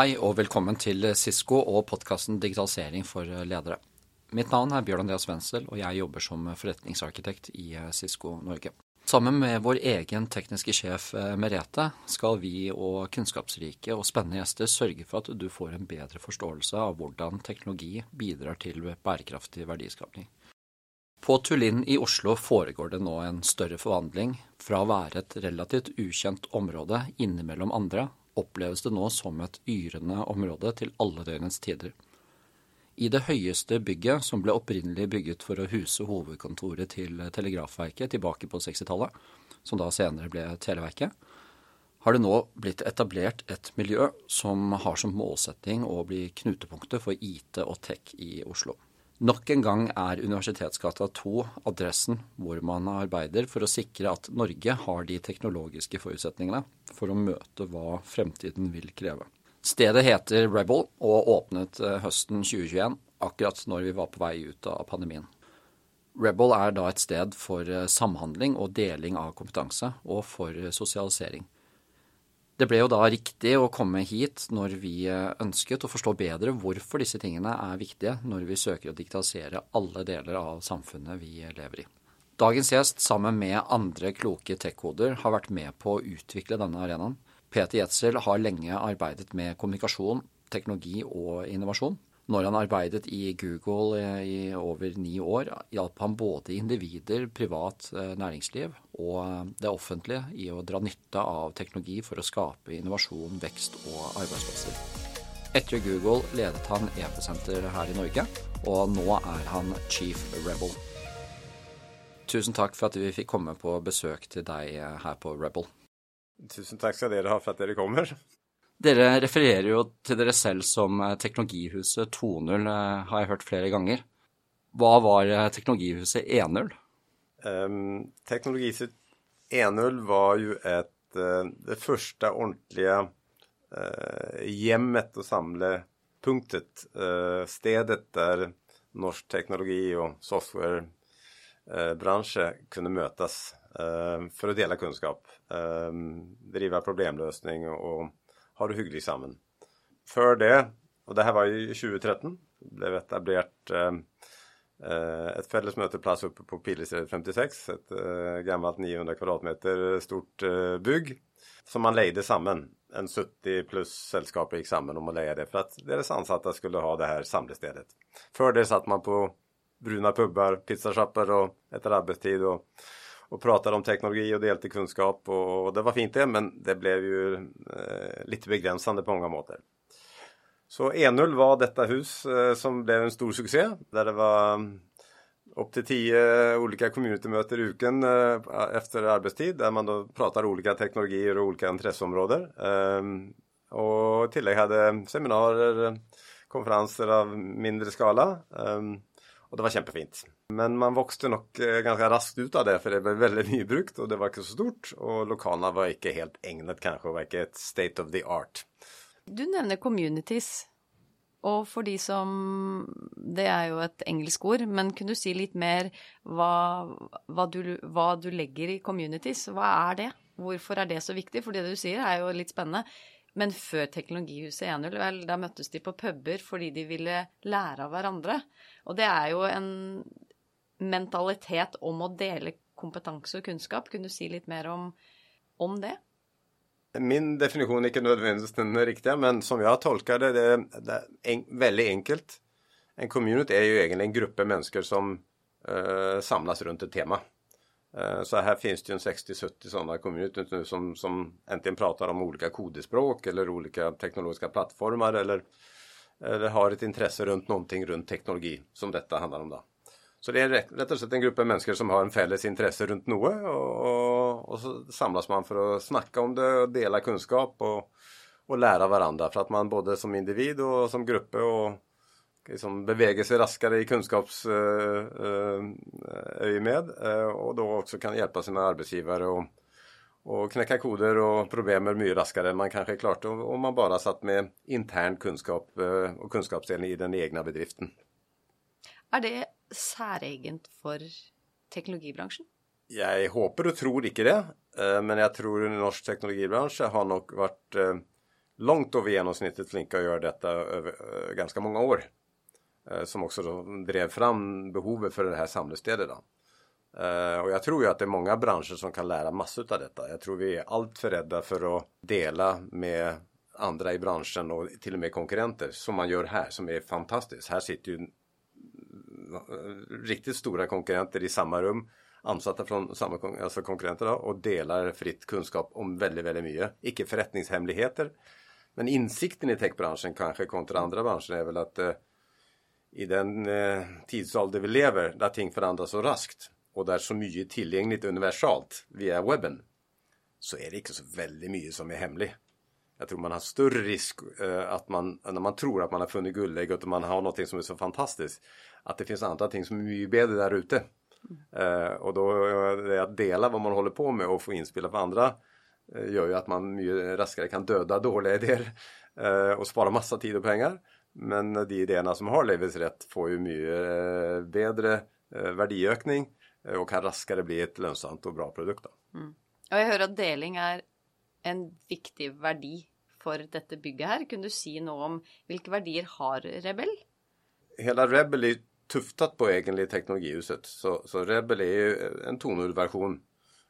Hei og velkommen til Cisco og podkasten Digitalisering for eh, ledere. Mitt navn er Bjørn Andreas Wenzel, og jeg jobber som forretningsarkitekt i eh, Cisco Norge. Sammen med vår egen tekniske sjef eh, Merete skal vi og kunnskapsrike og spennende gjester sørge for at du får en bedre forståelse av hvordan teknologi bidrar til bærekraftig verdiskapning. På Tullin i Oslo foregår det nå en større forvandling. Fra å være et relativt ukjent område innimellom andre, oppleves det nå som et yrende område til alle døgnets tider. I det høyeste bygget, som ble opprinnelig bygget for å huse hovedkontoret til Telegrafverket tilbake på 60-tallet, som da senere ble Televerket, har det nå blitt etablert et miljø som har som målsetting å bli knutepunktet for IT og tech i Oslo. Nok en gang er Universitetsgata 2 adressen hvor man arbeider for å sikre at Norge har de teknologiske forutsetningene for å møte hva fremtiden vil kreve. Stedet heter Rebel og åpnet eh, høsten 2021, akkurat når vi var på vei ut av pandemien. Rebel er da et sted for eh, samhandling og deling av kompetanse, og for eh, sosialisering. Det ble jo da riktig å komme hit når vi eh, ønsket å forstå bedre hvorfor disse tingene er viktige når vi søker å digitalisere alle deler av samfunnet vi lever i. Dagens gjest, sammen med andre kloke tech-koder, har vært med på å utvikle denne arenaen Peter Jetzel har lenge arbeidet med kommunikasjon, teknologi og innovasjon. Når han arbeidet i Google eh, i over ni år, hjalp han både individer, privat eh, næringsliv og eh, det offentlige i å dra nytte av teknologi for å skape innovasjon, vekst og arbeidsplasser. Etter Google ledet han EFO-senter her i Norge, og nå er han Chief Rebel. Tusen takk for at vi fikk komme på besøk til deg her på Rebel. Tusen takk skal dere ha for at dere kommer. Dere refererer jo til dere selv som eh, Teknologihuset 2.0, eh, har jeg hørt flere ganger. Hva var eh, Teknologihuset 1.0? Um, ehm, teknologihuset 1.0 var jo et, det første ordentlige uh, hjemmet og samlepunktet. Uh, stedet der norsk teknologi og softwarebransje uh, kunne møtes for å dele kunnskap. Ehm, drive problemløsning og ha det hyggelig sammen. Før det, og det her var i 2013, ble etablert eh, eh et felles møteplass oppe på Pilestredet 56. Et uh, eh, gammelt 900 kvadratmeter stort eh, bygg som man leide sammen. En 70 pluss selskaper gikk sammen om å leie det for at deres ansatte skulle ha det her samlestedet. Før det satt man på bruna puber, pizzasjapper og etter arbeidstid og och pratade om teknologi och delte kunskap och det var fint det men det blev ju eh, lite begränsande på många måter. Så e 1.0 var detta hus eh, som blev en stor succé där det var eh, upp till tio eh, olika communitymöten i uken eh, efter arbetstid där man då pratar olika teknologier och olika intresseområden. Eh, och tillägg hade seminarier, konferenser av mindre skala. Eh, och det var kämpefint. Men man växte nog eh, ganska raskt ut av det, för det blev väldigt nybrukt, och det var inte så stort. Och lokalerna var inte helt ägnat kanske och var inte ett state of the art. Du nämner communities. och för de som Det är ju ett engelskt ord, men kan du säga lite mer vad, vad, du, vad du lägger i communities? vad är det? Varför är det så viktigt? För det du säger är ju lite spännande. Men før Teknologihuset 1.0, vel, da møttes de på puber fordi de ville lære av hverandre. Og det er jo en mentalitet om å dele kompetanse og kunnskap. Kunne du si litt mer om, om det? Min definition är inte nödvändigtvis den riktiga, men som jag tolkar det, det, är väldigt en, enkelt. En community är ju egentligen en av människor som eh, uh, samlas runt ett tema. Eh, så här finns det ju en 60-70 sådana communities som, som äntligen pratar om olika kodespråk eller olika teknologiska plattformar eller, eller har ett intresse runt någonting runt teknologi, som detta handlar om. Då. Så det är rätt och slett en av människor som har en fälles intresse runt något och, och, och, så samlas man för att snacka om det och dela kunskap och, och lära varandra för att man både som individ och som grupp och liksom beveger seg raskere i kunnskapsøyemed. Uh, og da også kan hjelpe sine arbeidsgivere og, og knekke koder og problemer mye raskere enn man kanskje klarte om man bare satt med intern kunnskap uh, og kunnskapsdeling i den egne bedriften. Er det særegent for teknologibransjen? Jeg håper og tror ikke det. Eh, men jeg tror norsk teknologibransje har vært eh, långt över genomsnittet flinka att göra detta över eh, ganska många år. Eh, som också då drev fram behovet för det här samlestedet. Då. Eh, och jag tror ju att det är många branscher som kan lära massor av detta. Jag tror vi är allt för rädda för att dela med andra i branschen och till och med konkurrenter som man gör här som är fantastiskt. Här sitter ju riktigt stora konkurrenter i samma rum ansatta från samma alltså konkurrenter då, och delar fritt kunskap om väldigt, väldigt mycket. Icke förrättningshemligheter. Men insikten i techbranschen kanske kontra andra branscher är väl att eh, i den eh, tidsålder vi lever där ting förändras så raskt och där så mycket är tillgängligt universalt via webben så är det inte så väldigt mycket som är hemligt. Jag tror man har större risk eh, att man, när man tror att man har funnit guldägg och man har något som är så fantastiskt, att det finns andra ting som är mycket bättre där ute. Mm. Eh, och då är det att dela vad man håller på med och få inspel av andra eh, gör ju att man mycket raskare kan döda dåliga idéer eh, och spara massa tid och pengar. Men de idéerna som har levels rätt får ju mycket eh, bättre eh, värdeökning och kan raskare bli ett lönsamt och bra produkt. Mm. Och jag hör att delning är en viktig värde för detta bygge här. Kan du säga något om vilka värderingar har Rebel? Hela Rebel är tuftat på egentlig teknologihuset. Så, så Rebel är ju en tonul-version.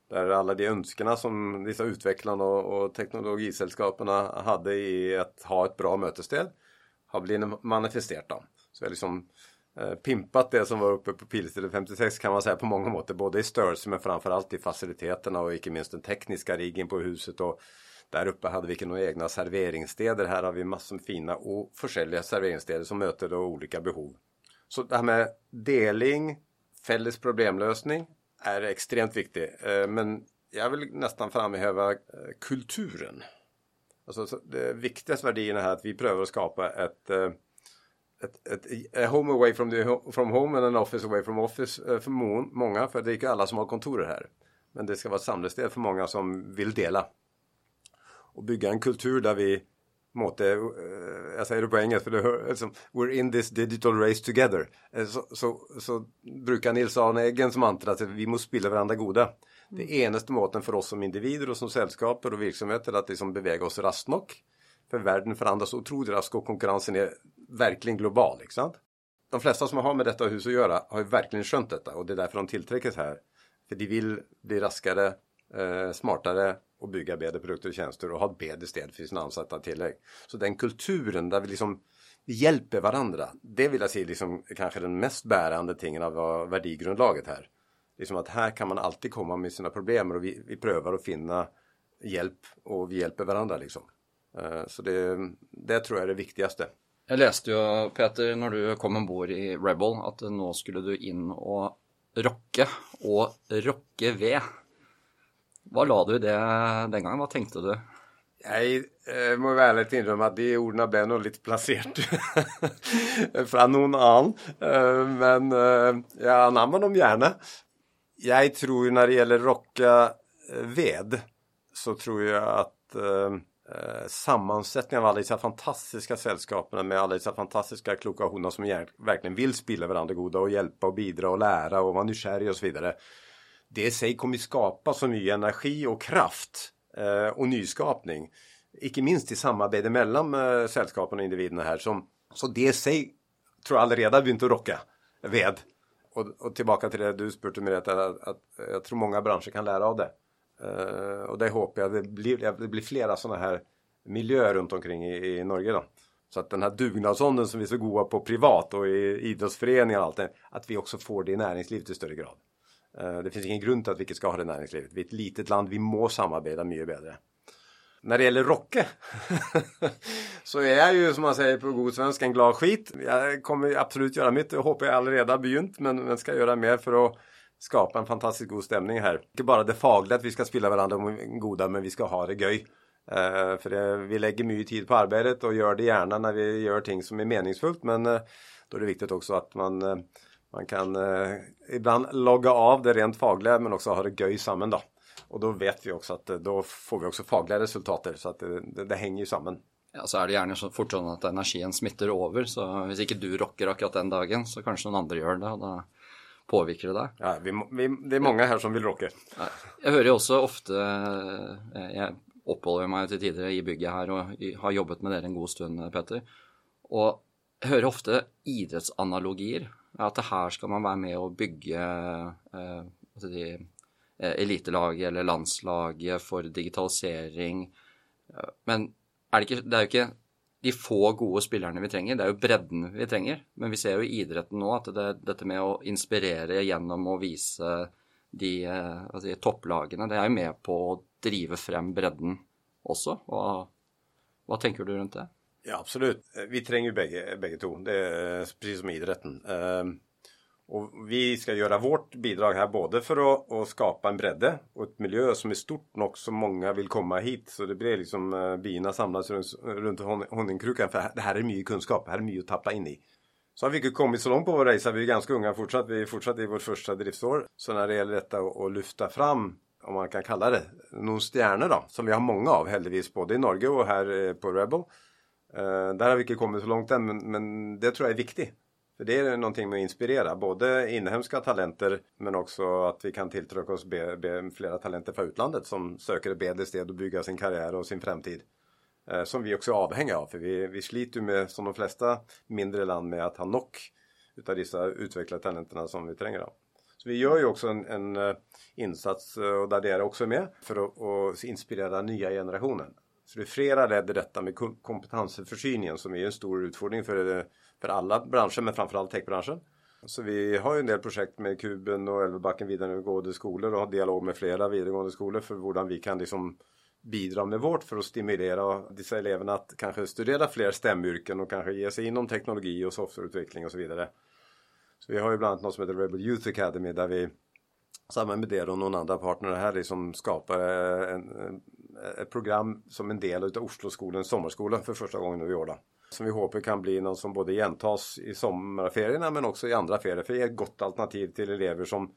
Där alla de önskorna som dessa utvecklarna och, och teknologisällskapen hade i att ha ett bra mötessted har blivit manifesterat. Då. Så jag har liksom eh, pimpat det som var uppe på Pilsted 56 kan man säga på många mått. Både i störelse men framförallt i faciliteterna och inte minst den tekniska riggen på huset. Och där uppe hade vi några egna serveringsstäder. Här har vi massor med fina och försäljliga serveringsstäder som möter då olika behov. Så det här med delning, fälles problemlösning är extremt viktigt. Eh, men jag vill nästan framhäva eh, kulturen. Alltså det viktigaste värderingen är att vi prövar att skapa ett eh, ett, ett, a home away from, the, from home and an office away from office eh, för många, för det är inte alla som har kontorer här. Men det ska vara ett samlested för många som vill dela. Och bygga en kultur där vi måte, eh, jag säger det på engelska, för det hör, liksom, we're in this digital race together. Eh, så, så, så brukar Nils Arne Eggens mantra att vi måste spilla varandra goda. Det Det enaste måten för oss som individer och som sällskaper och verksamheter att liksom beväga oss raskt nog. För världen förändras otroligt raskt och konkurrensen är verkligen global. Liksom. De flesta som har med detta hus att göra har ju verkligen skönt detta och det är därför de tillträckes här. För de vill bli raskare, eh, smartare och bygga bättre produkter och tjänster och ha ett bättre städ för sina ansatta tillägg. Så den kulturen där vi liksom vi hjälper varandra. Det vill jag säga liksom kanske den mest bärande tingen av värdegrundlaget här. Liksom att här kan man alltid komma med sina problem och vi, vi prövar att finna hjälp och vi hjälper varandra liksom. Eh, så det, det tror jag är det viktigaste. Jag läste ju Peter när du kom ombord i Rebel att nu skulle du in och rocka och rocke ved. Vad la du i det den gången? Vad tänkte du? Jag eh, må väl ärligt inrymma att de orden blev nog lite placerade från någon annan. Eh, men eh, jag anammar dem gärna. Jag tror när det gäller rocka eh, ved så tror jag att eh, eh sammansättningen av alla dessa fantastiska sällskapen med alla dessa fantastiska kloka honor som verkligen vill spilla varandra goda och hjälpa och bidra och lära och vara nykärlig och så vidare det i sig kommer skapa så mycket energi och kraft eh, och nyskapning. Icke minst i samarbete mellan eh, sällskapen och individerna här. Som, så det i sig tror jag allerede vi inte rocka ved. Och, och tillbaka till det du spurte mig, att, att, att jag tror många branscher kan lära av det. Uh, och det hoppas jag det blir, det blir flera sådana här miljöer runt omkring i, i Norge då. Så att den här dugnadsånden som vi är så goda på privat och i idrottsföreningar och allt det, att vi också får det i näringslivet i större grad. Uh, det finns ingen grund till att vi inte ska ha det i näringslivet. Vi är ett litet land, vi må samarbeta mycket bättre. När det gäller Rocke så är jag ju som man säger på god svenska en glad skit. Jag kommer absolut göra mitt, jag hoppas jag allerede har begynt men, men ska göra mer för att skapa en fantastiskt god stämning här. Inte bara det fagliga att vi ska spela varandra goda men vi ska ha det göj. Uh, eh, för det, vi lägger mycket tid på arbetet och gör det gärna när vi gör ting som är meningsfullt men uh, då är det viktigt också att man uh, man kan eh, ibland logga av det rent fagliga men också ha det göj samman då. Och då vet vi också att eh, då får vi också fagliga resultat så att det, det, det hänger ju samman. Ja, så är det gärna så fort sånn att energin smittar över så om inte du rockar akkurat den dagen så kanske någon annan gör det och då påverkar det dig. Ja, vi, vi, det är många här som vill rocka. Jag hör ju också ofta, eh, jag oppholder jeg meg til tider i bygget her og har jobbet med dere en god stund, Petter. Og jeg hører ofte idrettsanalogier. At her skal man være med å bygge eh, altså de, eh, Eh, elitelaget eller landslaget eh, for digitalisering. Men er det, ikke, det er jo ikke de få gode spillerne vi trenger, det er jo bredden vi trenger. Men vi ser jo i idretten nå at det, dette med å inspirere gjennom å vise de eh, altså, topplagene, det er jo med på å drive frem bredden også. Hva, hva tenker du rundt det? Ja, absolutt. Vi trenger jo begge, begge to. Det er precis som idretten. Och vi ska göra vårt bidrag här både för att, att, skapa en bredde och ett miljö som är stort nog så många vill komma hit. Så det blir liksom eh, uh, bina samlas runt, runt honningkrukan för det här är mycket kunskap, det här är mycket att tappa in i. Så har vi inte kommit så långt på vår resa, vi är ganska unga fortsatt, vi är fortsatt i vårt första driftsår. Så när det gäller detta att lyfta fram, om man kan kalla det, någon stjärnor då, som vi har många av heldigvis både i Norge och här eh, på Rebel. Eh, där har vi inte kommit så långt än, men, men det tror jag är viktigt. För det är någonting med att inspirera, både inhemska talenter men också att vi kan tilltrycka oss be, be flera talenter från utlandet som söker ett bättre sted att bygga sin karriär och sin framtid. Eh, som vi också är avhängiga av, för vi, vi sliter med, som de flesta mindre land, med att ha nock utav dessa utvecklade talenterna som vi tränger av. Så vi gör ju också en, en eh, insats, eh, och där det är också med, för att, att inspirera nya generationen. Så det är flera led i detta med kompetensförsörjningen som är en stor utfordring för eh, för alla branscher, men framförallt techbranschen. Så vi har ju en del projekt med Kuben och Älvbacken vidaregående skolor och har dialog med flera vidaregående skolor för hur vi kan liksom bidra med vårt för att stimulera dessa eleverna att kanske studera fler stämyrken och kanske ge sig inom teknologi och softwareutveckling och så vidare. Så vi har ju bland annat något som heter Rebel Youth Academy där vi samman med det och någon andra partner här liksom skapar en, ett program som en del av Osloskolens sommarskola för första gången nu i år. Då som vi hoppas kan bli något som både igentas i sommarferierna men också i andra ferier. För det är ett gott alternativ till elever som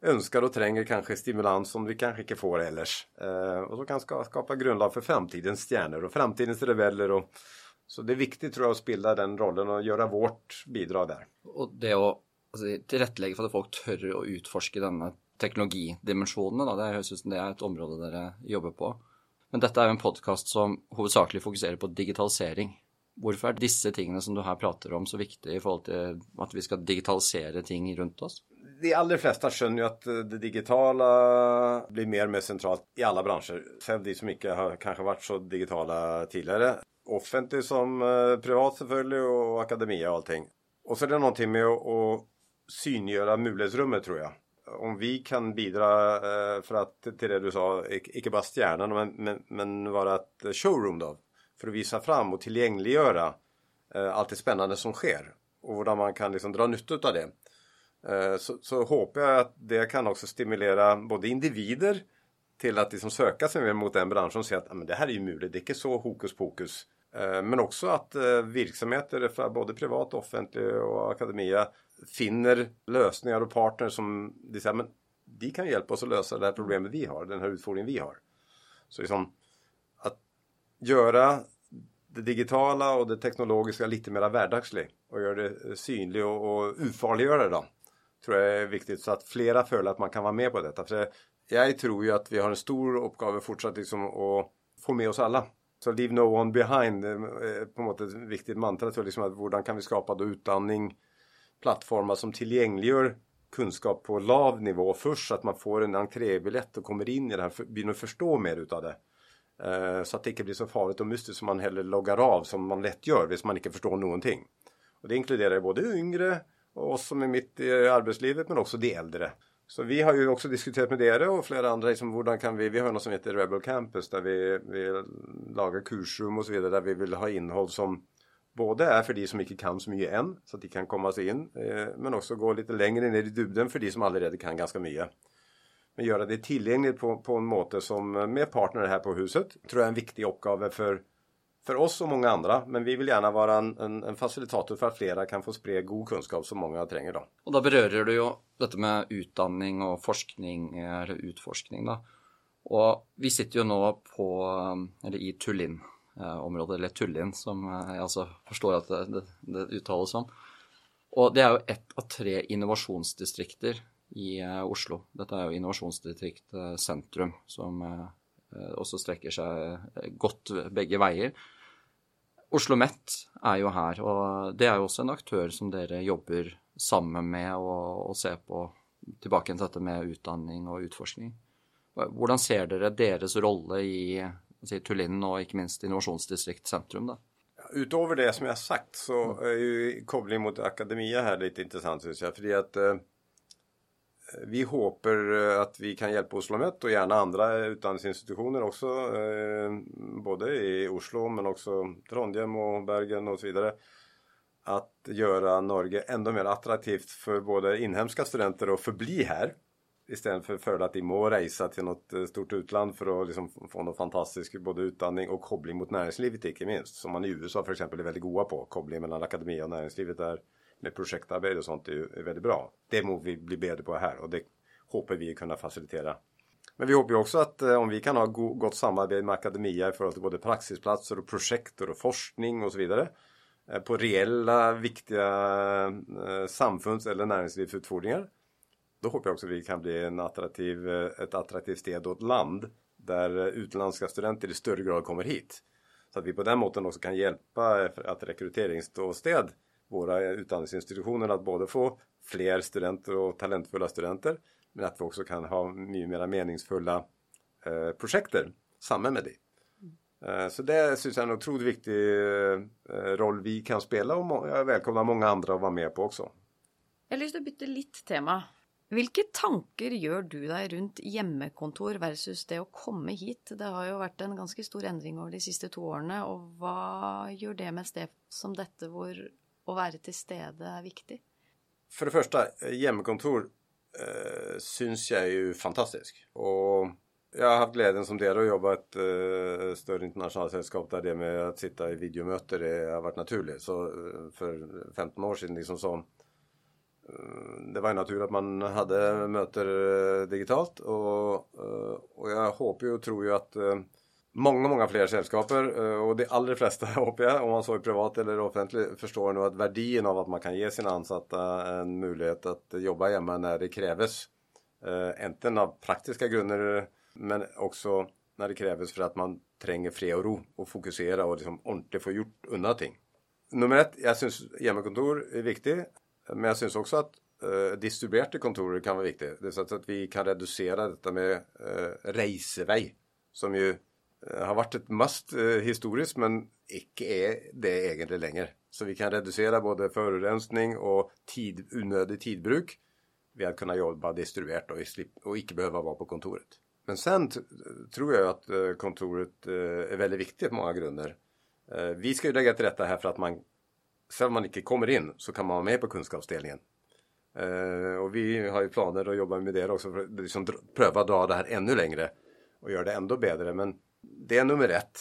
önskar och tränger kanske stimulans som vi kanske inte får ellers. Eh, och som kan skapa grundlag för framtidens stjärnor och framtidens rebeller. Och, så det är viktigt tror jag att spela den rollen och göra vårt bidrag där. Och det att alltså, tillrättalägga för att folk tør att utforska denna teknologidimensionen, då, det hörs ut som det är ett område där jobbar på. Men detta är en podcast som huvudsakligen fokuserar på digitalisering. Hvorfor er disse tingene som du her prater om, så viktige i forhold til at vi skal digitalisere ting rundt oss? De aller flesta skjønner ju att eh, det digitala blir mer och mer centralt i alla branscher. Även de som inte har kanske varit så digitala tidigare. Offentlig som eh, privat selvfølgelig, och akademia och allting. Och så är det någonting med att synliggöra synliggjøre tror jag. Om vi kan bidra eh, för att, till det du sa, inte bara stjärnan men, men, men vara ett showroom, då? För att visa fram och tillgängliggöra eh, allt det spännande som sker och hur man kan liksom dra nytta av det. Eh, så, så hoppas jag att det kan också stimulera både individer till att liksom söka sig mer mot den branschen och se att det här är ju möjligt, det är inte så hokus pokus. Eh, men också att eh, verksamheter, både privat, offentlig och akademia finner lösningar och partners som de säger, men de kan hjälpa oss att lösa det här problemet vi har, den här utfordringen vi har. Så liksom, göra det digitala och det teknologiska lite mer vardagsligt och göra det eh, synligt och, och ufarliggöra det då. Tror jag är viktigt så att flera följer att man kan vara med på detta. För jag tror ju att vi har en stor uppgave fortsatt liksom att få med oss alla. Så leave no one behind är på något sätt ett viktigt mantra. Tror jag, liksom att hur kan vi skapa då utandning, plattformar som tillgängliggör kunskap på lav nivå först så att man får en entrébiljett och kommer in i det här, börjar förstå mer utav det. Eh, så att det inte blir så farligt och mystiskt som man hellre loggar av som man lätt gör hvis man inte förstår någonting. Och det inkluderar både yngre och oss som är mitt i arbetslivet men också de äldre. Så vi har ju också diskuterat med er och flera andra, liksom, hur kan vi, vi har något som heter Rebel Campus där vi, vi lagar kursrum och så vidare där vi vill ha innehåll som både är för de som inte kan så mycket än så att de kan komma sig in eh, men också gå lite längre ner i dubben för de som redan kan ganska mycket. Men göra det tillgängligt på, på en måte som eh, med partner här på huset tror jag är en viktig uppgave för, för oss och många andra. Men vi vill gärna vara en, en, en facilitator för att flera kan få sprida god kunskap som många tränger då. Och då berör du ju detta med utbildning och forskning, eller utforskning då. Och vi sitter ju nu på, eh, eller i Tullin eh, området, eller Tullin som jag alltså förstår att det, det, det uttalas som. Och det är ju ett av tre innovationsdistrikter i eh, Oslo. Dette er jo innovasjonsdistrikt eh, sentrum, som eh, også strekker seg godt begge veier. Oslo Met er jo her, og det er jo også en aktør som dere jobber sammen med og, og ser på tilbake til dette med utdanning og utforskning. Hvordan ser dere deres rolle i si, Tullinn og ikke minst innovasjonsdistrikt sentrum? da? Utover det som jeg har sagt, så er jo koblingen mot akademia her litt interessant, syns jeg. fordi at eh, vi håper eh, att vi kan hjälpa Oslo OsloMet och gärna andra utlandsinstitutioner också. Eh, både i Oslo, men också Trondheim och Bergen och så vidare Att göra Norge ändå mer attraktivt för både inhemska studenter att förbli här istället för, för att de må resa till något eh, stort utland för att liksom få någon fantastisk både utdanning och koppling mot näringslivet icke minst. Som man i USA för exempel är väldigt goda på. koppling mellan akademi och näringslivet där med projektarbete och sånt är, är väldigt bra. Det må vi bli bättre på här och det hoppas vi kunna facilitera. Men vi hoppas också att eh, om vi kan ha gott samarbete med akademia i förhållande till både praxisplatser och projekt och forskning och så vidare eh, på reella viktiga eh, samfunds eller näringslivsutfordringar då hoppas jag också att vi kan bli en attraktiv, ett attraktivt sted och ett land där utländska studenter i större grad kommer hit. Så att vi på den måten också kan hjälpa att rekryteringsstöd våra utbildningsinstitutioner att både få fler studenter och talentfulla studenter men att vi också kan ha mycket mer meningsfulla eh, projekter samman med det. Eh, så det syns jag är en otroligt viktig eh, roll vi kan spela och jag välkomnar många andra att vara med på också. Jag har byta lite tema. Vilka tankar gör du dig runt hemmakontor versus det att komma hit? Det har ju varit en ganska stor ändring över de senaste två åren och vad gör det med et sted som detta hvor å være til stede er viktig? For det første, eh, hjemmekontor eh, syns jeg er jo fantastisk. Og jeg har hatt gleden som dere å jobbe i et eh, större større internasjonalt selskap der det med å sitte i videomøter har vært naturlig. Så eh, för for 15 år siden liksom så det var ju natur at man hadde møter digitalt. Og, eh, og jeg håper jo og tror jo at Många, många fler sällskaper eh, och de allra flesta hoppas jag, om man så är privat eller offentlig, förstår nu att värdien av att man kan ge sina ansatta en möjlighet att jobba hemma när det krävs. Eh, enten av praktiska grunder, men också när det krävs för att man tränger fred och ro, och fokusera och liksom ordentlig få gjort undan ting. Nummer ett, jag syns hemmakontor är viktigt Men jag syns också att eh, distribuerade kontor kan vara viktigt. Det är så att vi kan reducera detta med eh, reseväg som ju Eh, har varit ett must eh, historiskt men icke är det egentligen längre. Så vi kan reducera både förorensning och tid, onödig tidbruk Vi har kunnat jobba distribuert och, och ikke behöva vara på kontoret. Men sen tror jag att eh, kontoret är väldigt viktigt på många grunder. Vi ska ju lägga till rätta här för att man sen om man inte kommer in, så kan man vara med på kunskapsdelningen. Och vi har ju planer att jobba med det också för att liksom, pröva att dra det här ännu längre och göra det ändå bättre. Men det är nummer ett.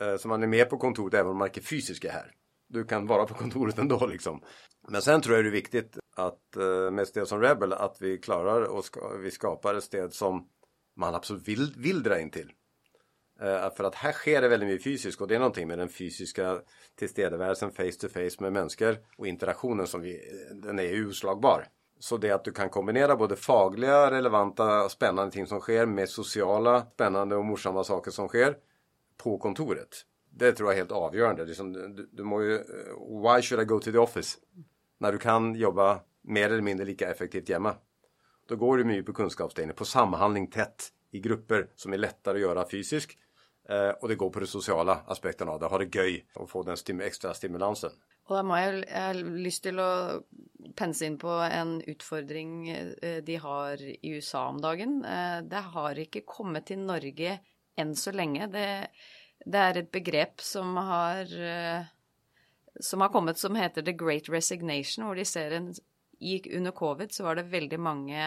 Eh, Så man är med på kontoret även om man inte fysisk är här. Du kan vara på kontoret ändå liksom. Men sen tror jag det är viktigt att eh, med et sted som Rebel att vi klarar och ska, vi skapar ett sted som man absolut vill, vill dra in till. Eh, för att här sker det väldigt mycket fysiskt och det är någonting med den fysiska tillstedevärelsen face to face med människor och interaktionen som vi, den är oslagbar. Så det att du kan kombinera både fagliga, relevanta, spännande ting som sker med sociala, spännande och morsamma saker som sker på kontoret. Det tror jag är helt avgörande. Liksom, du, du må ju, eh, why should I go to the office? När du kan jobba mer eller mindre lika effektivt hemma. Då går du mycket på kunskapsdelning, på samhandling tätt i grupper som är lättare att göra fysiskt Eh, og det går på den sociala aspekten av det. Ha det gøy og få den stim ekstra stimulansen. Og da må jeg, jeg har lyst til å pense inn på en utfordring eh, de har i USA om dagen. Eh, det har ikke kommet til Norge enn så lenge. Det, det er et begrep som har, som har kommet som heter The Great Resignation, hvor de ser en Under covid så var det veldig mange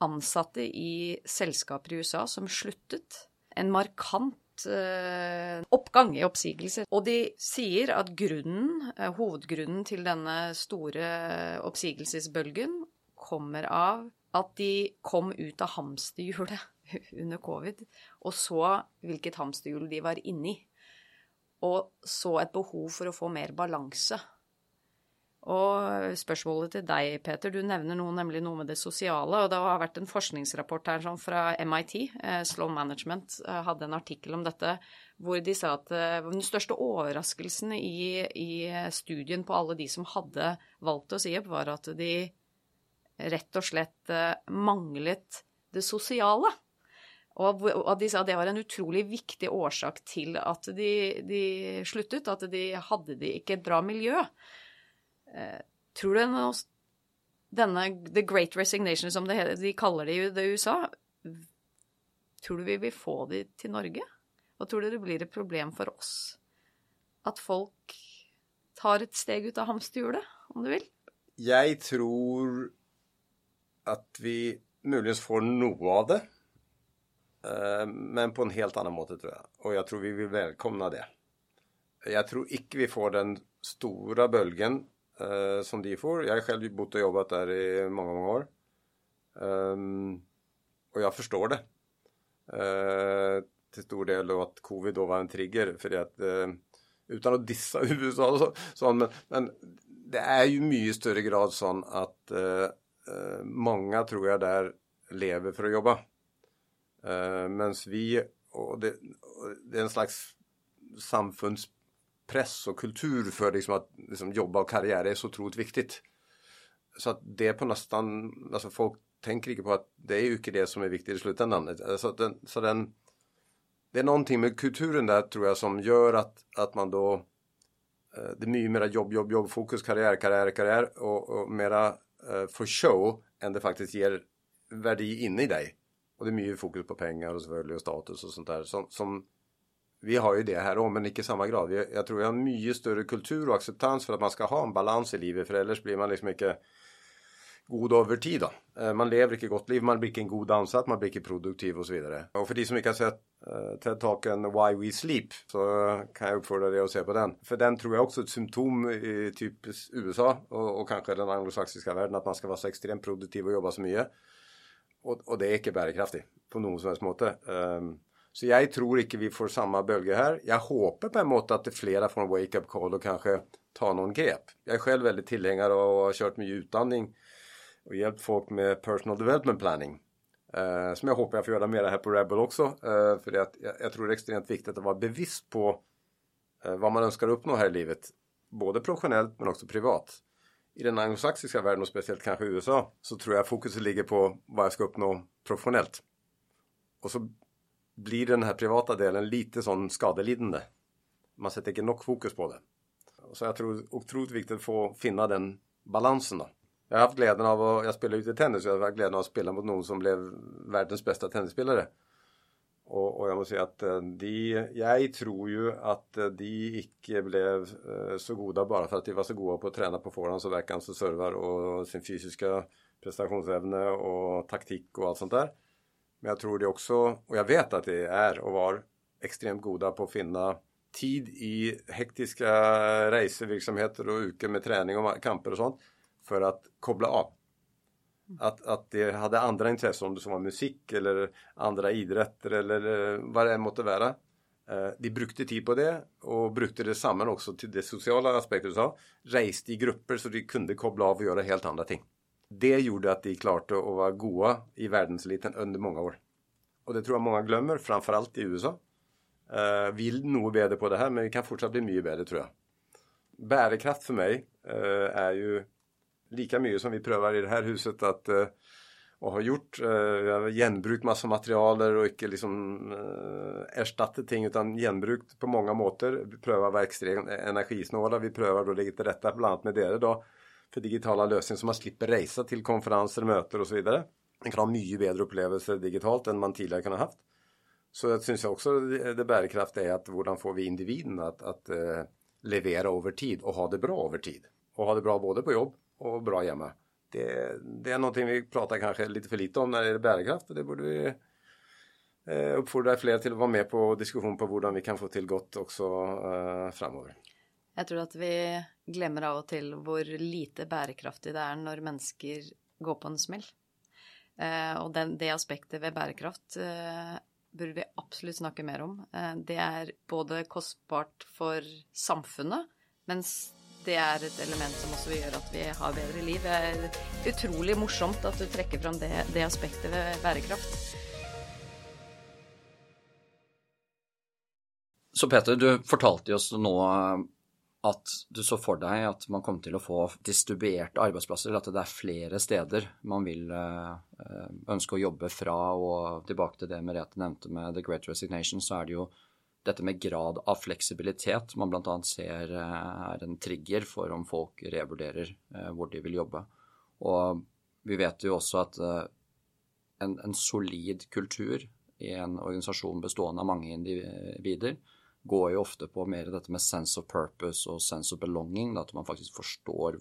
ansatte i selskaper i USA som sluttet. En markant Eh, oppgang i oppsigelser. Og de sier at grunnen, uh, hovedgrunnen til denne store oppsigelsesbølgen kommer av at de kom ut av hamsterhjulet under covid og så hvilket hamsterhjul de var inni. Og så et behov for å få mer balanse. Og spørsmålet til deg, Peter, du nevner noe, nemlig noe med det sosiale. Og det har vært en forskningsrapport her sånn fra MIT, eh, Slow Management, eh, hadde en artikkel om dette, hvor de sa at eh, den største overraskelsen i, i, studien på alle de som hadde valgt å si opp, var at de rett og slett eh, manglet det sosiale. Og at de sa at det var en utrolig viktig årsak til at de, de sluttet, at de hadde de ikke et bra miljø. Eh, tror du noe, denne The Great Resignation, som det, de kaller det i USA, tror du vi vil få de til Norge? Og tror du det blir et problem for oss at folk tar et steg ut av hamsterhjulet, om du vil? Jeg tror at vi muligens får noe av det. Eh, men på en helt annen måte, tror jeg. Og jeg tror vi vil velkomne det. Jeg tror ikke vi får den store bølgen eh, som de får. Har själv bott och jobbat där i många, många år. Um, och jag förstår det. Uh, till stor del då att covid då var en trigger. för att uh, utan att dissa USA, så, så men, men, det är ju mycket större grad sånn uh, eh, många tror jag där lever för att jobba. Uh, Medan vi och det, det är en slags samfunds press och kultur för liksom att liksom jobba och karriär är så otroligt viktigt. Så att det på nästan, alltså folk tänker inte på att det är ju inte det som är viktigt i slutändan. Alltså den, så den, det är någonting med kulturen där tror jag som gör att, att man då eh, det är mycket mera jobb, jobb, jobb, fokus, karriär, karriär, karriär och, och mera eh, för show än det faktiskt ger värde inne i dig. Och det är mycket fokus på pengar och och status och sånt där som, som vi har ju det här om men inte i samma grad. Jag tror vi har mycket större kultur och acceptans för att man ska ha en balans i livet, för annars blir man liksom mycket god över tid. Då. Eh, man lever ikke gott liv, man blir ikke en god ansatt, man blir ikke produktiv och så vidare. Och för de som inte har sett uh, TED-talken Why We Sleep, så kan jag uppfordra dig att se på den. För den tror jag också är ett symptom i typ USA och, och kanske den anglosaxiska världen, att man ska vara så extremt produktiv och jobba så mycket. Och, och det är inte bärkraftigt på något som helst måte. Um, så jag tror inte vi får samma bölge här. Jag hoppas på en måte att det flere får en wake-up call och kanske tar någon grepp. Jag är själv väldigt tillhängare av har ha mycket utandning och hjälpt folk med personal development planning. Eh, som jag hoppas jag får göra mer här på Rebel också. Eh, för for jag, jag, tror det är extremt viktigt att vara bevis på eh, vad man önskar uppnå här i livet. Både professionellt men också privat. I den anglosaxiska världen och speciellt kanske i USA, så tror jag fokuset ligger på vad jag ska uppnå professionellt. Och så blir den här privata delen lite sån skadelidande. Man sätter inte nog fokus på det. Så jag tror det viktigt att få finna den balansen. då. Jag har haft glädjen av att, jag spiller ute i tennis, jag har haft glädjen av att spela mot någon som blev världens bästa tennisspelare. Och, och jag måste säga att eh, de jag tror ju att eh, de inte blev eh, så goda bara för att de var så goda på att träna på forehands och backhands och servar och sin fysiska prestationsevne och taktik och allt sånt där. Men jag tror det också, och jag vet att det är och var extremt goda på att finna tid i hektiska racerverksamheter och uker med träning och kamper och sånt för att koppla av. Att, att de hade andra intressen, om det som var musik eller andra idrätter eller eh, vad det än måtte vara. Eh, de brukte tid på det, och brukte det samman också till det sociala aspektet du sa. Reiste i grupper så de kunde koppla av och göra helt andra ting. Det gjorde att de klarte att vara goa i världseliten under många år. Och det tror jag många glömmer, framförallt i USA. Uh, eh, vi nog bättre på det här, men vi kan fortsatt bli mycket bättre tror jag. Bärkraft för mig uh, är ju lika mycket som vi prövar i det här huset att eh, uh, och ha gjort. vi har genbrukt massa materialer och inte liksom erstattet ting, utan genbrukt på många måter. Vi prövar å energisnåla. ekstremt energisnåle. Vi prövar då lite til bland annat med dere, då för digitala lösningar så man slipper rejsa till konferenser, möten och så vidare. Man kan ha mycket bättre upplevelser digitalt än man tidigare kunnat haft. Så jag syns også det, det är er hur hvordan får vi individen att, att eh, uh, levere tid och ha det bra över tid. Och ha det bra både på jobb och bra hemma. Det, det är någonting vi pratar kanske lite för lite om när det gäller bärkraft och Det borde vi eh, uppfordra fler till att vara med på diskussion på hur vi kan få till gott också uh, framöver. Jag tror att vi glömmer av och till hur lite bärkraftigt det är när människor går på en smäll. Eh, och den, det aspektet ved bärkraft eh, burde vi absolut snacka mer om. Eh, det är både kostbart för samhället, men det är ett element som också gör att vi har bättre liv. Det är otroligt morsomt att du drar fram det, det aspektet ved bärkraft. Så Peter, du fortalte oss nu at du så for deg at man kom til å få distribuerte arbeidsplasser, eller at det er flere steder man vil eh, eh, ønske å jobbe fra. Og tilbake til det Merete nevnte med The Great Resignation, så er det jo dette med grad av fleksibilitet man bl.a. ser eh, er en trigger for om folk revurderer hvor de vil jobbe. Og vi vet jo også at en, en solid kultur i en organisasjon bestående av mange individer går jo ofte på mer dette med sense of purpose og sense of belonging. At man faktisk forstår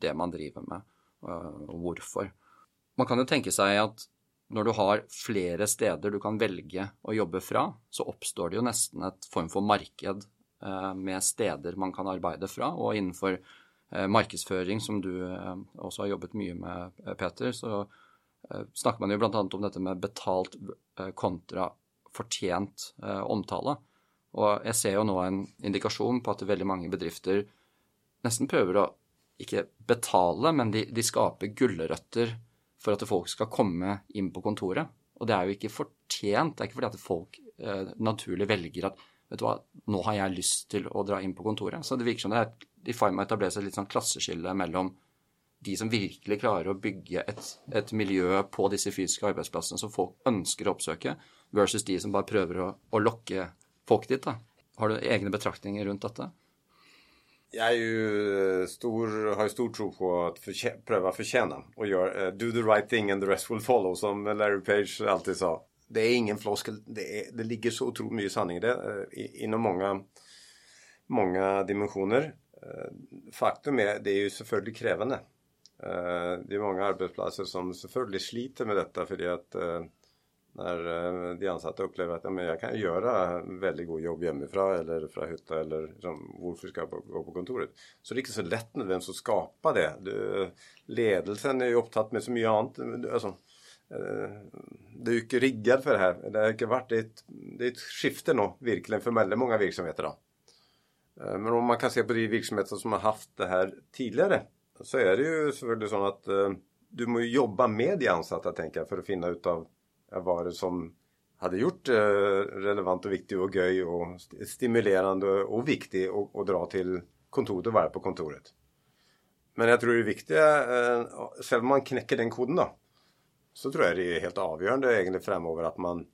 det man driver med, eh, och og hvorfor. Man kan jo tenke seg at når du har flere steder du kan velge å jobbe fra, så oppstår det jo nesten et form for marked eh, med steder man kan arbeide fra. Og innenfor eh, marknadsföring markedsføring, som du også har jobbet mye med, Peter, så snakker man jo bl.a. om dette med betalt kontra fortjent omtale. Og jeg ser jo nå en indikasjon på at veldig mange bedrifter nesten prøver å ikke betale, men de, de skaper gulrøtter for at folk skal komme inn på kontoret. Og det er jo ikke fortjent. Det er ikke fordi at folk eh, naturlig velger at vet du hva, nå har jeg lyst til å dra inn på kontoret. Så det virker som det er i ferd med å etablere seg et litt sånn klasseskille mellom de som virkelig klarer å bygge et, et, miljø på disse fysiske arbeidsplassene som folk ønsker å oppsøke, versus de som bare prøver å, å lokke folk dit. da. Har du egne betraktninger rundt dette? Jeg jo stor, har jo stor tro på att prøve å förtjäna och gjøre, uh, do the right thing and the rest will follow som Larry Page alltid sa. Det är ingen floskel, det, er, det ligger så otroligt mycket sanning i det eh, uh, inom många, mange dimensioner. Uh, eh, faktum är, det är ju selvfølgelig krävande. det är många arbetsplatser som selvfølgelig sliter med detta för at att när eh, de ansatte upplever att ja, men jag kan göra väldigt god jobb hemifrån eller från hytta eller liksom, varför ska jag gå på kontoret? Så det är inte så lätt med vem som skapar det. Du, ledelsen är ju upptatt med så mycket annat. Alltså, eh, det är ju inte riggad för det här. Det har inte varit ett, det är ett skifte nu, verkligen, för väldigt många verksamheter. Då. Eh, men om man kan se på de verksamheter som har haft det här tidigare så är det ju så att du måste jobba med de ansatta tänker jag för att finna ut av var det som hade gjort eh, relevant och viktig och göj och stimulerande och viktig att dra till kontoret och vara på kontoret. Men jag tror det viktiga, eh, själv om man knäcker den koden då, så tror jag det är helt avgörande egentligen framöver att man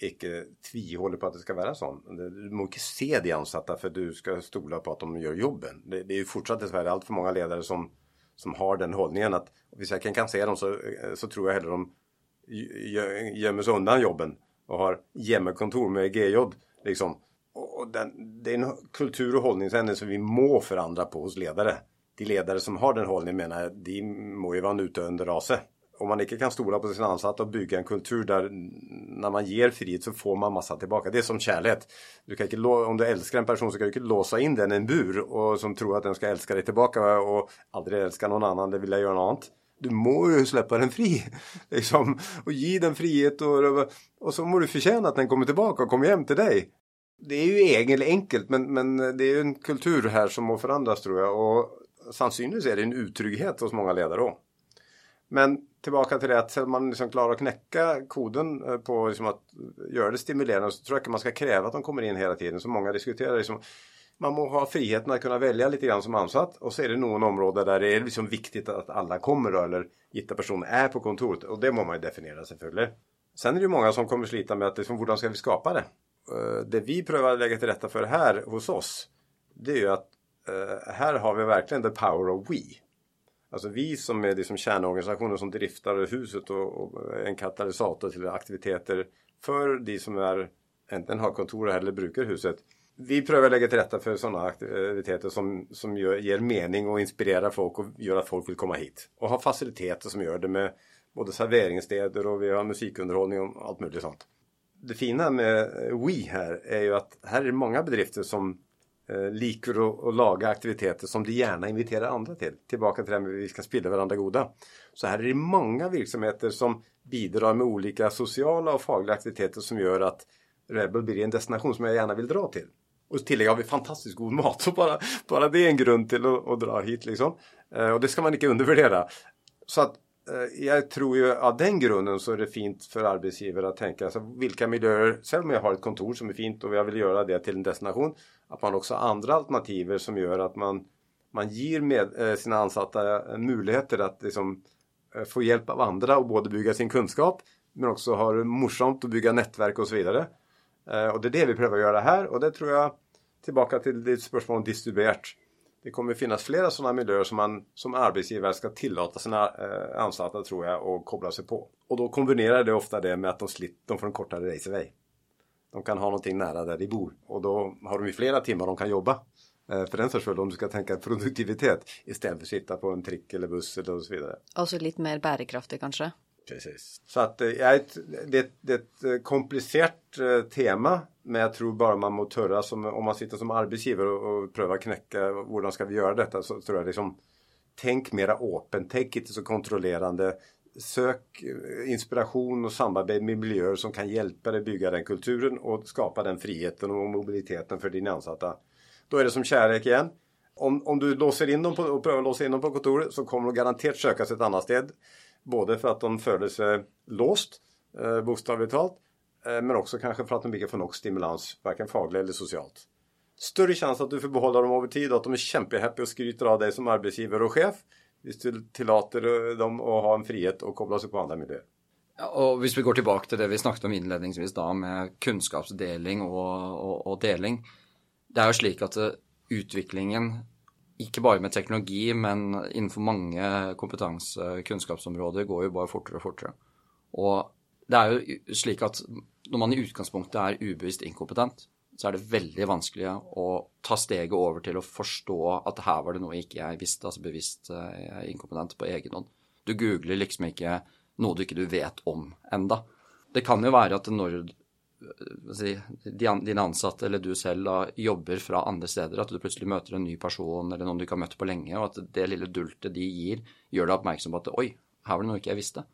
inte tvivlar på att det ska vara så. Du måste inte se de ansatta för du ska stola på att de gör jobben. Det, det är ju fortsatt dessvärre allt för många ledare som, som har den hållningen att om jag kan se dem så, eh, så tror jag hellre de gömmer sig undan jobben och har jämmerkontor med GJ. Liksom. Och den, det är en kultur och hållningsändring som vi må förändra på hos ledare. De ledare som har den hållningen menar jag, de må ju vara en utdöende rase. Om man inte kan stola på sina ansatta och bygga en kultur där när man ger frihet så får man massa tillbaka. Det är som kärlek. Du kan inte, om du älskar en person så kan du inte låsa in den i en bur och som tror att den ska älska dig tillbaka och aldrig älska någon annan, det vill jag göra något annat du må ju släppa den fri. Liksom, och ge den frihet och, och så må du förtjäna att den kommer tillbaka och kommer hem till dig. Det är ju egentligen enkelt men, men det är ju en kultur här som må förändras tror jag och sannolikt är det en utrygghet hos många ledare också. Men tillbaka till det att man liksom klarar att knäcka koden eh, på liksom att göra det stimulerande så tror jag att man ska kräva att de kommer in hela tiden. Så många diskuterar liksom, man må ha friheten att kunna välja lite grann som ansatt och så är det någon område där det är liksom viktigt att alla kommer då, eller gitta personer är på kontoret och det må man ju definiera sig för. Sen är det ju många som kommer slita med att liksom, hur ska vi skapa det? Eh, det vi prövar att lägga till rätta för här hos oss det är ju att eh, här har vi verkligen the power of we. Alltså vi som är liksom kärnorganisationen som driftar huset och, är en katalysator till aktiviteter för de som är enten har kontor eller brukar huset vi prövar lägga till rätta för sådana aktiviteter som, som gör, ger mening och inspirerar folk och gör att folk vill komma hit. Och ha faciliteter som gör det med både serveringsstäder och vi har musikunderhållning och allt möjligt sånt. Det fina med We här är ju att här är det många bedrifter som eh, liker och, och laga aktiviteter som de gärna inviterar andra till. Tillbaka till det här med att vi ska spilla varandra goda. Så här är det många verksamheter som bidrar med olika sociala och fagliga aktiviteter som gör att Rebel blir en destination som jag gärna vill dra till. Och tillägga har vi fantastiskt god mat. Så bara, bara det är en grund till att, att dra hit liksom. Eh, och det ska man inte undervärdera. Så att eh, jag tror ju av den grunden så är det fint för arbetsgivare att tänka alltså, vilka miljöer, selv om jag har ett kontor som är fint och jag vill göra det till en destination, att man också har andra alternativ som gör att man, man ger med, eh, sina ansatta eh, möjligheter att liksom, eh, få hjälp av andra och både bygga sin kunskap men också ha det morsamt att bygga nätverk och så vidare. Eh, och det är det vi prövar att göra här och det tror jag tillbaka till ditt spörsmål om distribuerat. Det kommer finnas flera sådana miljöer som man som arbetsgivare ska tillåta sina eh, anställda tror jag och koppla sig på. Och då kombinerar det ofta det med att de, slitt, de får en kortare raceaway. De kan ha någonting nära där de bor och då har de ju flera timmar de kan jobba. Eh, för den sorts om du ska tänka produktivitet istället för att sitta på en trick eller buss eller och så vidare. Och så lite mer bärkraftig kanske? Precis. Så att eh, det är ett, det, det är ett eh, komplicerat eh, tema. Men jag tror bara man må törra som, om man sitter som arbetsgivare och, och prövar knäcka hur ska vi göra detta så tror jag liksom Tänk mera öppen, tänk inte så kontrollerande. Sök inspiration och samarbete med miljöer som kan hjälpa dig bygga den kulturen och skapa den friheten och mobiliteten för dina ansatta. Då är det som kärlek igen. Om, om du låser in dem på, och prövar låsa in dem på kontoret så kommer de garanterat söka sig ett annat ställe. Både för att de känner sig låst, eh, bokstavligt talat, eh, men också kanske för att de inte får nog stimulans, varken faglig eller socialt. Större chans att du får behålla dem över tid och att de är kämpehappy och skryter av dig som arbetsgivare och chef. om du tillåter dem att ha en frihet och koppla sig på andra miljöer. Ja, og vi går tillbaka till det vi snackade om inledningsvis då, med kunskapsdelning och, och, och deling Det är ju slik att eh, utvecklingen ikke bare med teknologi, men innenfor mange kompetanse- kunnskapsområder går jo bare fortere og fortere. Og det er jo slik at når man i utgangspunktet er ubevisst inkompetent, så er det veldig vanskelig å ta steget over til å forstå at her var det noe ikke jeg visste, altså bevisst eh, inkompetent på egen hånd. Du googler liksom ikke noe du ikke du vet om enda. Det kan jo være at når si, dine ansatte eller du selv da, eh, jobber fra andre steder, at du plutselig møter en ny person eller noen du ikke har møtt på lenge, og at det lille dultet de gir, gjør deg oppmerksom på at oi, her var det noe ikke jeg visste.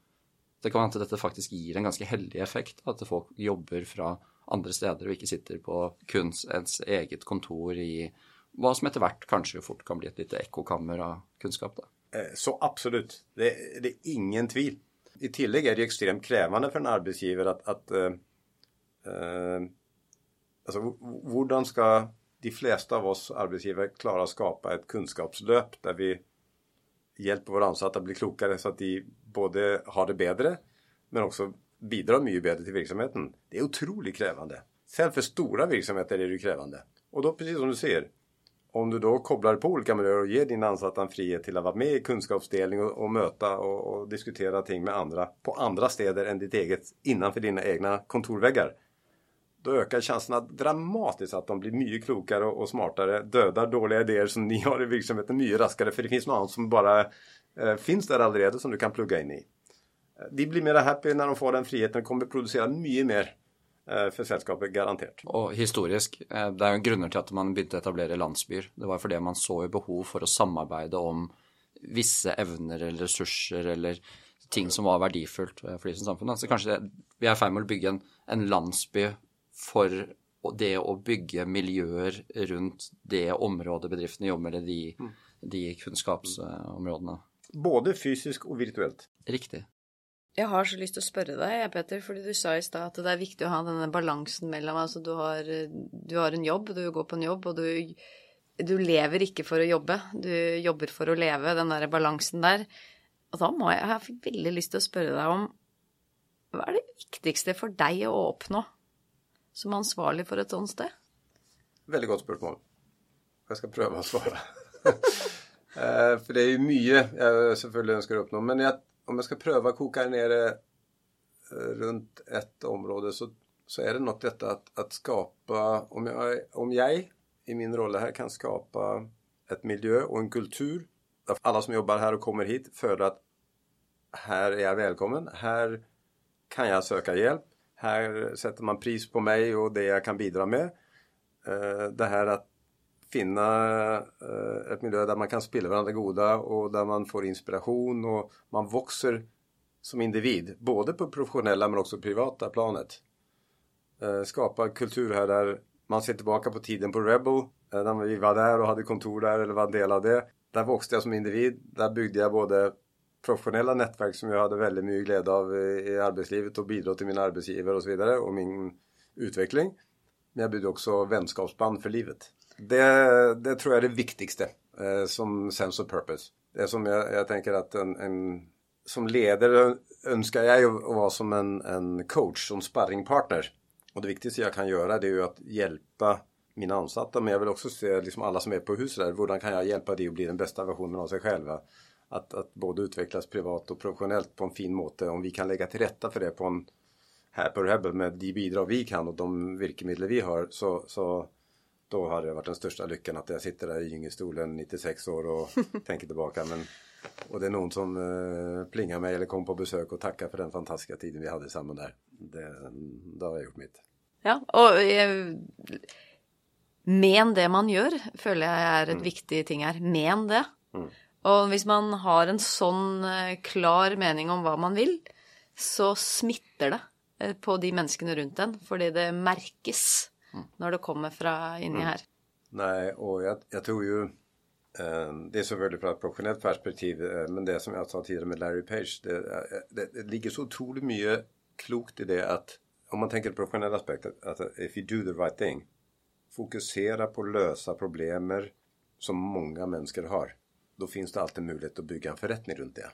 Det kan være at dette faktisk gir en ganske heldig effekt, at folk jobber fra andre steder og ikke sitter på kun ens eget kontor i hva som etter hvert kanskje fort kan bli et lite ekkokammer av kunnskap. Da. Eh, så absolutt. Det, det, er ingen tvil. I tillegg er det ekstremt krevende for en arbeidsgiver at, at uh eh, eh, alltså, hvordan ska de flesta av oss arbetsgivare klara att skapa ett kunskapslöp där vi hjälper våra ansatta att bli klokare så att de både har det bättre men också bidrar mycket bättre till verksamheten. Det är otroligt krävande. Särskilt för stora verksamheter är det krävande. Och då precis som du ser, om du då kopplar på olika miljöer och ger dina ansatta en frihet till att vara med i kunskapsdelning och, och möta och, och, diskutera ting med andra på andra städer än ditt eget innanför dina egna kontorväggar då ökar chanserna dramatiskt att de blir mycket klokare och smartare, dödar dåliga idéer som ni har i verksamheten mycket raskare för det finns något annat som bara eh, finns där allerede som du kan plugga in i. Eh, de blir mer happy när de får den friheten och kommer producera mycket mer eh, för sällskapet, garanterat. Och historiskt, eh, det är ju grunder till att man började etablera landsbyer. Det var för det man såg behov för att samarbeta om vissa ämnen eller resurser eller ting som var värdefullt eh, för det som samfund. Så kanske det, vi är i ferd med att bygga en, en landsby for det å bygge miljøer rundt det området bedriftene jobber med, de, mm. de kunnskapsområdene. Både fysisk og virtuelt. Riktig. Jeg har så lyst til å spørre deg, Peter, fordi du sa i stad at det er viktig å ha denne balansen mellom Altså, du har, du har, en jobb, du går på en jobb, og du, du lever ikke for å jobbe. Du jobber for å leve, den der balansen der. Og da må jeg Jeg fikk veldig lyst til å spørre deg om hva er det viktigste for deg å oppnå som ansvarlig for et sånt sted? Veldig godt spørsmål. Jeg skal prøve å svare. Eh, for det er jo mye jeg selvfølgelig ønsker å oppnå. Men jeg, om jeg skal prøve å koke ner det eh, runt rundt ett område, så, så er det nok dette at, at skapa om jeg, om jeg i min roll her kan skapa et miljø og en kultur der alle som jobber her og kommer hit, føler at her er jeg velkommen. Her kan jeg søke hjelp. Här sätter man pris på mig och det jag kan bidra med. Eh, det här att finna eh, ett miljö där man kan spela varandra goda och där man får inspiration och man växer som individ, både på professionella men också privata planet. Eh, skapa kultur här där man ser tillbaka på tiden på Rebel, när vi var där och hade kontor där eller var en del av det. Där växte jag som individ. Där byggde jag både professionella nätverk som jag hade väldigt mycket glädje av i arbetslivet och bidrog till min arbetsgivare och så vidare och min utveckling. Men jag byggde också vänskapsband för livet. Det, det tror jag är det viktigaste eh, som sense of purpose. Det är som jag, jag tänker att en, en, som ledare önskar jag ju att vara som en, en coach, som sparringpartner. Och det viktigaste jag kan göra det är ju att hjälpa mina ansatta men jag vill också se liksom alla som är på huset där. Hur kan jag hjälpa dig att bli den bästa versionen av sig själva? Att, att både utvecklas privat och professionellt på en fin måte. Om vi kan lägga till rätta för det på en här på Rebel med de bidrag vi kan och de virkemedel vi har så, så då har det varit den största lyckan att jag sitter där i gyngestolen 96 år och tänker tillbaka. Men, och det är någon som eh, plingar mig eller kommer på besök och tackar för den fantastiska tiden vi hade samman där. Det, då har jag gjort mitt. Ja, och eh, men det man gör, føler jeg er et mm. viktig ting her. Men det. Mm. Og hvis man har en sånn eh, klar mening om vad man vill, så smitter det eh, på de menneskene rundt en. Fordi det märks mm. når det kommer från inni mm. her. Nej, och jag, jag tror ju eh, det är selvfølgelig från ett professionellt perspektiv, men det som jag sa tidigare med Larry Page, det, det, det ligger så otroligt mycket klokt i det att om man tänker professionell aspekt, att if you do the right thing, fokusera på att lösa problemen som många människor har. Då finns det alltid möjlighet att bygga en förrättning runt det.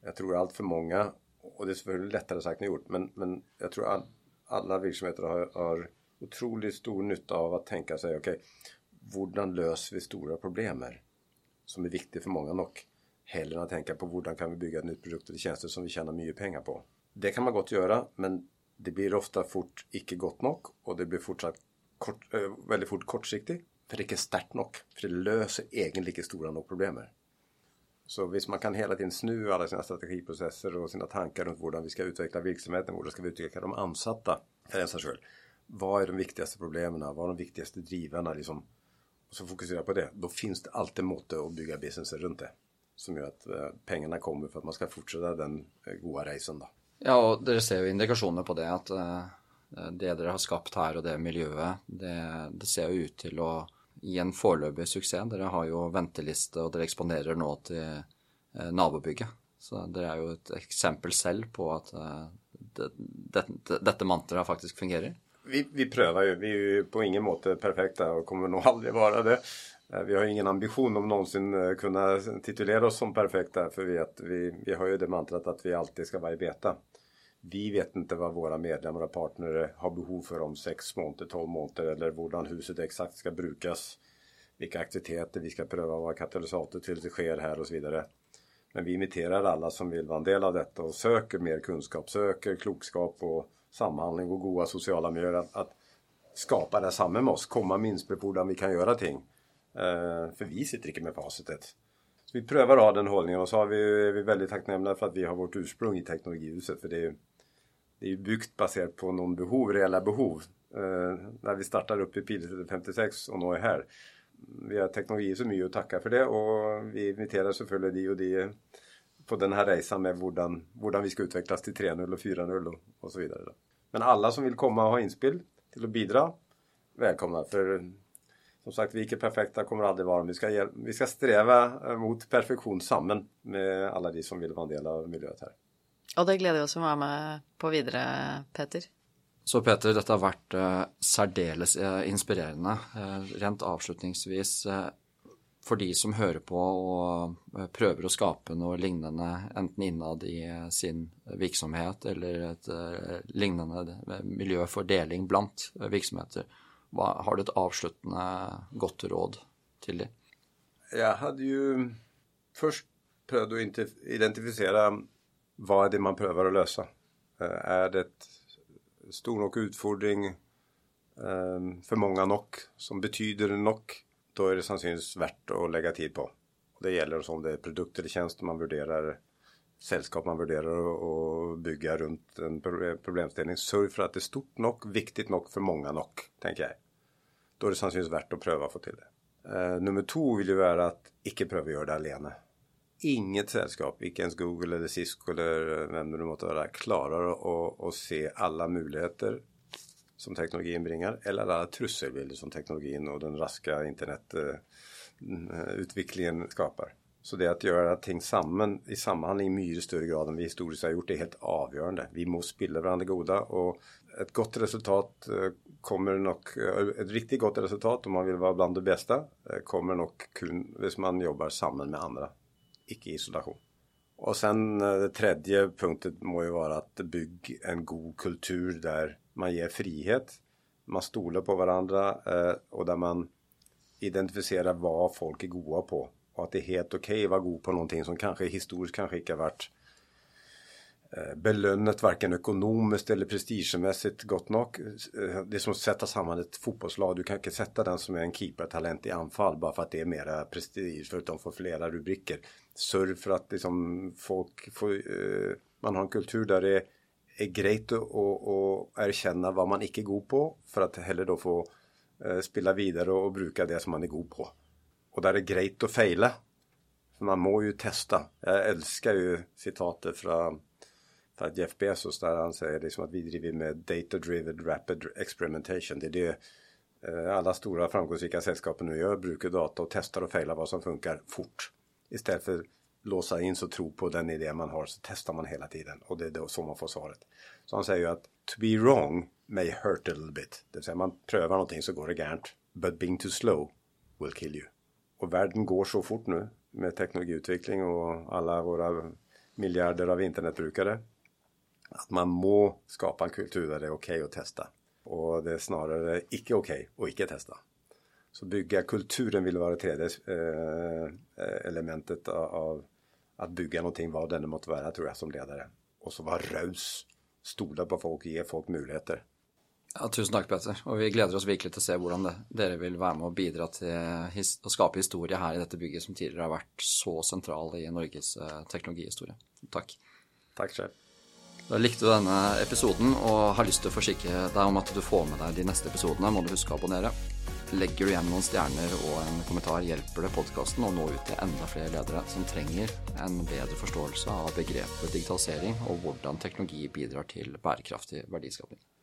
Jag tror allt för många, och det är selvfølgelig lättare sagt än gjort, men, men jag tror all, alla verksamheter har, har otroligt stor nytta av att tänka sig, okej, okay, hur löser vi stora problem som är viktigt för många nog? Hellre än att tänka på hur kan vi bygga ett nytt produkt eller tjänster som vi tjänar mycket pengar på. Det kan man gott göra, men det blir ofta fort icke gott nog och det blir fortsatt kort, eh, väldigt fort kortsiktigt. För det är inte starkt nog. För det löser egentligen stora nog problem. Så visst man kan hela tiden snu alla sina strategiprocesser och sina tankar runt hur vi ska utveckla verksamheten, hur ska vi utveckla de ansatta för ens själv. Vad är de viktigaste problemen? Vad är de viktigaste drivarna? Liksom? Och så fokusera på det. Då finns det alltid måte att bygga businessen runt det. Som gör att eh, pengarna kommer för att man ska fortsätta den eh, goda resan. Då. Ja, och ni ser ju indikationer på det. att eh, det ni har skapat här och det miljøet, det, det ser ju ut till att i en foreløpig suksess. Dere har jo venteliste, og dere eksponerer nå til eh, nabobygget. Så dere er jo et eksempel selv på at eh, det, det, dette mantraet faktisk fungerer. Vi, vi prövar ju. Vi är ju på ingen måte perfekta och kommer nog aldrig vara det. Eh, vi har ingen ambition om någonsin kunna titulera oss som perfekta för vi, att vi, vi har ju det mantrat att vi alltid ska vara i beta. Vi vet inte vad våra medlemmar och partner har behov för om 6 månader, 12 månader eller hur huset exakt ska brukas. Vilka aktiviteter vi ska pröva, vad katalysator till det sker här och så vidare. Men vi imiterar alla som vill vara en del av detta och söker mer kunskap, söker klokskap och samhandling och goda sociala miljöer. Att, att skapa det samma med oss, komma med inspelbordaren vi kan göra ting. Eh, för vi sitter inte med facitet. Så vi prövar att ha den hållningen och så har vi, är vi väldigt tacknämliga för att vi har vårt ursprung i Teknologihuset. För det är, det är ju byggt baserat på någon behov, reella behov. Eh, när vi startar upp i Pilsäter 56 och nu är här. Vi har teknologi så mycket att tacka för det och vi inviterar såklart de och de på den här resan med hur vi ska utvecklas till 3.0 och 4.0 och, och så vidare. Men alla som vill komma och ha inspel till att bidra, välkomna. För som sagt, vi är inte perfekta, kommer aldrig vara. Vi ska, vi ska sträva mot perfektion samman med alla de som vill vara en del av miljöet här. Och det gläder oss att vara med på vidare, Peter. Så Peter, dette har vært uh, særdeles uh, inspirerende. Uh, rent avslutningsvis, uh, for de som hører på og prøver å skape noe lignende, enten innad i sin virksomhet eller et lignende miljø for deling blant virksomheter, hva, har du et avsluttende godt råd til dem? Jeg hadde jo først prøvd å identifiere vad är det man prövar att lösa? Eh, är det stor nog utfordring eh, för många nog som betyder nog, då är det sannolikt värt att lägga tid på. Det gäller om det är produkter eller tjänster man värderar, sällskap man värderar och bygga runt en problemställning. Sörj för att det är stort nog, viktigt nog för många nog, tänker jag. Då är det sannolikt värt att pröva att få till det. Eh, nummer två vill ju vara att icke pröva att göra det alene inget sällskap, inte ens Google eller Cisco eller vem det nu måste vara, klarar att, att se alla möjligheter som teknologin bringar eller alla trusselbilder som teknologin och den raska internetutvecklingen eh, skapar. Så det att göra ting samman i sammanhang i mycket större grad än vi historiskt har gjort, är helt avgörande. Vi måste spilla varandra goda och ett gott resultat eh, kommer nog, eh, ett riktigt gott resultat, om man vill vara bland de bästa, kommer nog kun om man jobbar samman med andra icke-isolation. Och sen eh, det tredje punktet må ju vara att bygg en god kultur där man ger frihet. Man stolar på varandra eh, och där man identifierar vad folk är goda på och att det är helt okej okay att vara god på någonting som kanske historiskt kanske inte har varit eh, belönat varken ekonomiskt eller prestigemässigt gott nog. Det är som att sätta samman ett fotbollslag. Du kan inte sätta den som är en keepertalent i anfall bara för att det är mera prestige för att de får flera rubriker surr för att liksom folk får, eh, man har en kultur där det är grejt att, och, erkänna vad man inte är god på för att heller då få eh, spela vidare och bruka det som man är god på. Och där är grejt att fejla. Man må ju testa. Jag älskar ju citatet från, från Jeff Bezos där han säger liksom att vi driver med data driven rapid experimentation. Det är det eh, alla stora framgångsrika sällskapen nu gör. Brukar data och testar och fejlar vad som funkar fort. Istället för att låsa in och tro på den idé man har så testar man hela tiden och det är då så man får svaret. Så han säger ju att to be wrong may hurt a little bit. Det vill säga man prövar någonting så går det gärnt. But being too slow will kill you. Och världen går så fort nu med teknologiutveckling och alla våra miljarder av internetbrukare. Att man må skapa en kultur där det är okej okay att testa. Och det är snarare icke okej okay att icke testa. Så bygga kulturen vill vara det tredje eh, elementet av att bygga någonting vad det måste vara tror jag som ledare. Och så vara raus, stola på folk, ge folk möjligheter. Ja, tusen takk, Petter. Og vi gleder oss til å se hvordan det, dere vil være med å bidra til his, å skape historie her i dette bygget som tidligere har vært så sentral i Norges teknologihistorie. Takk. Takk selv. Da likte du denne episoden og har lyst til å forsikre deg om at du får med deg de neste episodene, må du huske å abonnere. Legger du igjen noen stjerner og en kommentar, hjelper det podkasten å nå ut til enda flere ledere som trenger en bedre forståelse av begrepet digitalisering og hvordan teknologi bidrar til bærekraftig verdiskaping.